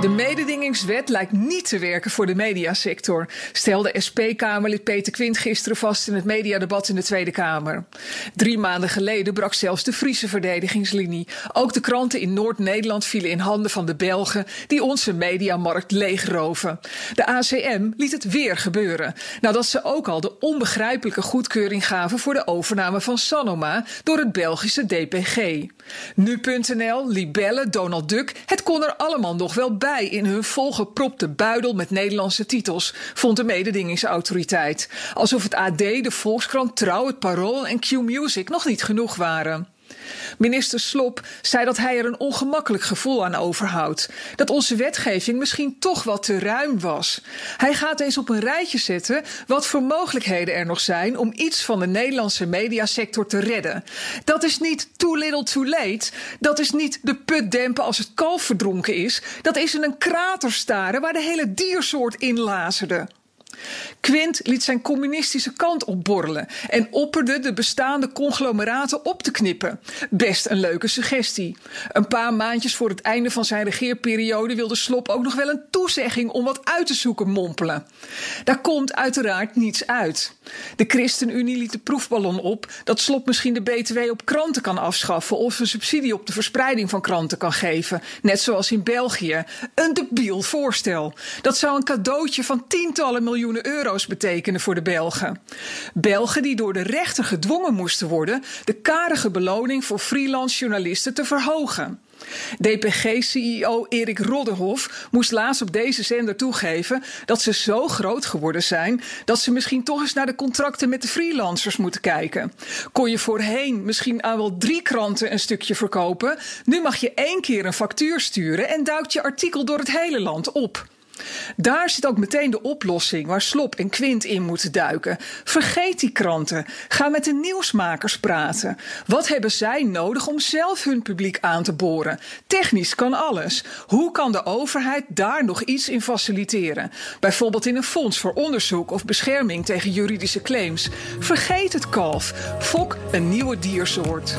De mededingingswet lijkt niet te werken voor de mediasector, stelde SP-Kamerlid Peter Quint gisteren vast in het mediadebat in de Tweede Kamer. Drie maanden geleden brak zelfs de Friese verdedigingslinie. Ook de kranten in Noord-Nederland vielen in handen van de Belgen die onze mediamarkt leegroven. De ACM liet het weer gebeuren, nadat ze ook al de onbegrijpelijke goedkeuring gaven voor de overname van Sanoma door het Belgische DPG. Nu.nl, Libelle, Donald Duck, het kon er allemaal nog wel bij in hun volgepropte buidel met Nederlandse titels, vond de mededingingsautoriteit. Alsof het AD, de Volkskrant, Trouw, het Parool en Q-Music nog niet genoeg waren. Minister Slop zei dat hij er een ongemakkelijk gevoel aan overhoudt. Dat onze wetgeving misschien toch wat te ruim was. Hij gaat eens op een rijtje zetten wat voor mogelijkheden er nog zijn om iets van de Nederlandse mediasector te redden. Dat is niet too little too late. Dat is niet de put dempen als het kalf verdronken is. Dat is in een krater staren waar de hele diersoort in lazerde. Quint liet zijn communistische kant opborrelen en opperde de bestaande conglomeraten op te knippen. Best een leuke suggestie. Een paar maandjes voor het einde van zijn regeerperiode wilde Slop ook nog wel een toezegging om wat uit te zoeken mompelen. Daar komt uiteraard niets uit. De ChristenUnie liet de proefballon op dat Slop misschien de BTW op kranten kan afschaffen of een subsidie op de verspreiding van kranten kan geven, net zoals in België. Een debiel voorstel. Dat zou een cadeautje van tientallen euro's betekenen voor de Belgen. Belgen die door de rechter gedwongen moesten worden de karige beloning voor freelance journalisten te verhogen. DPG-CEO Erik Rodderhoff moest laatst op deze zender toegeven dat ze zo groot geworden zijn dat ze misschien toch eens naar de contracten met de freelancers moeten kijken. Kon je voorheen misschien aan wel drie kranten een stukje verkopen, nu mag je één keer een factuur sturen en duikt je artikel door het hele land op. Daar zit ook meteen de oplossing waar Slop en Quint in moeten duiken. Vergeet die kranten. Ga met de nieuwsmakers praten. Wat hebben zij nodig om zelf hun publiek aan te boren? Technisch kan alles. Hoe kan de overheid daar nog iets in faciliteren? Bijvoorbeeld in een fonds voor onderzoek of bescherming tegen juridische claims. Vergeet het kalf. Fok een nieuwe diersoort.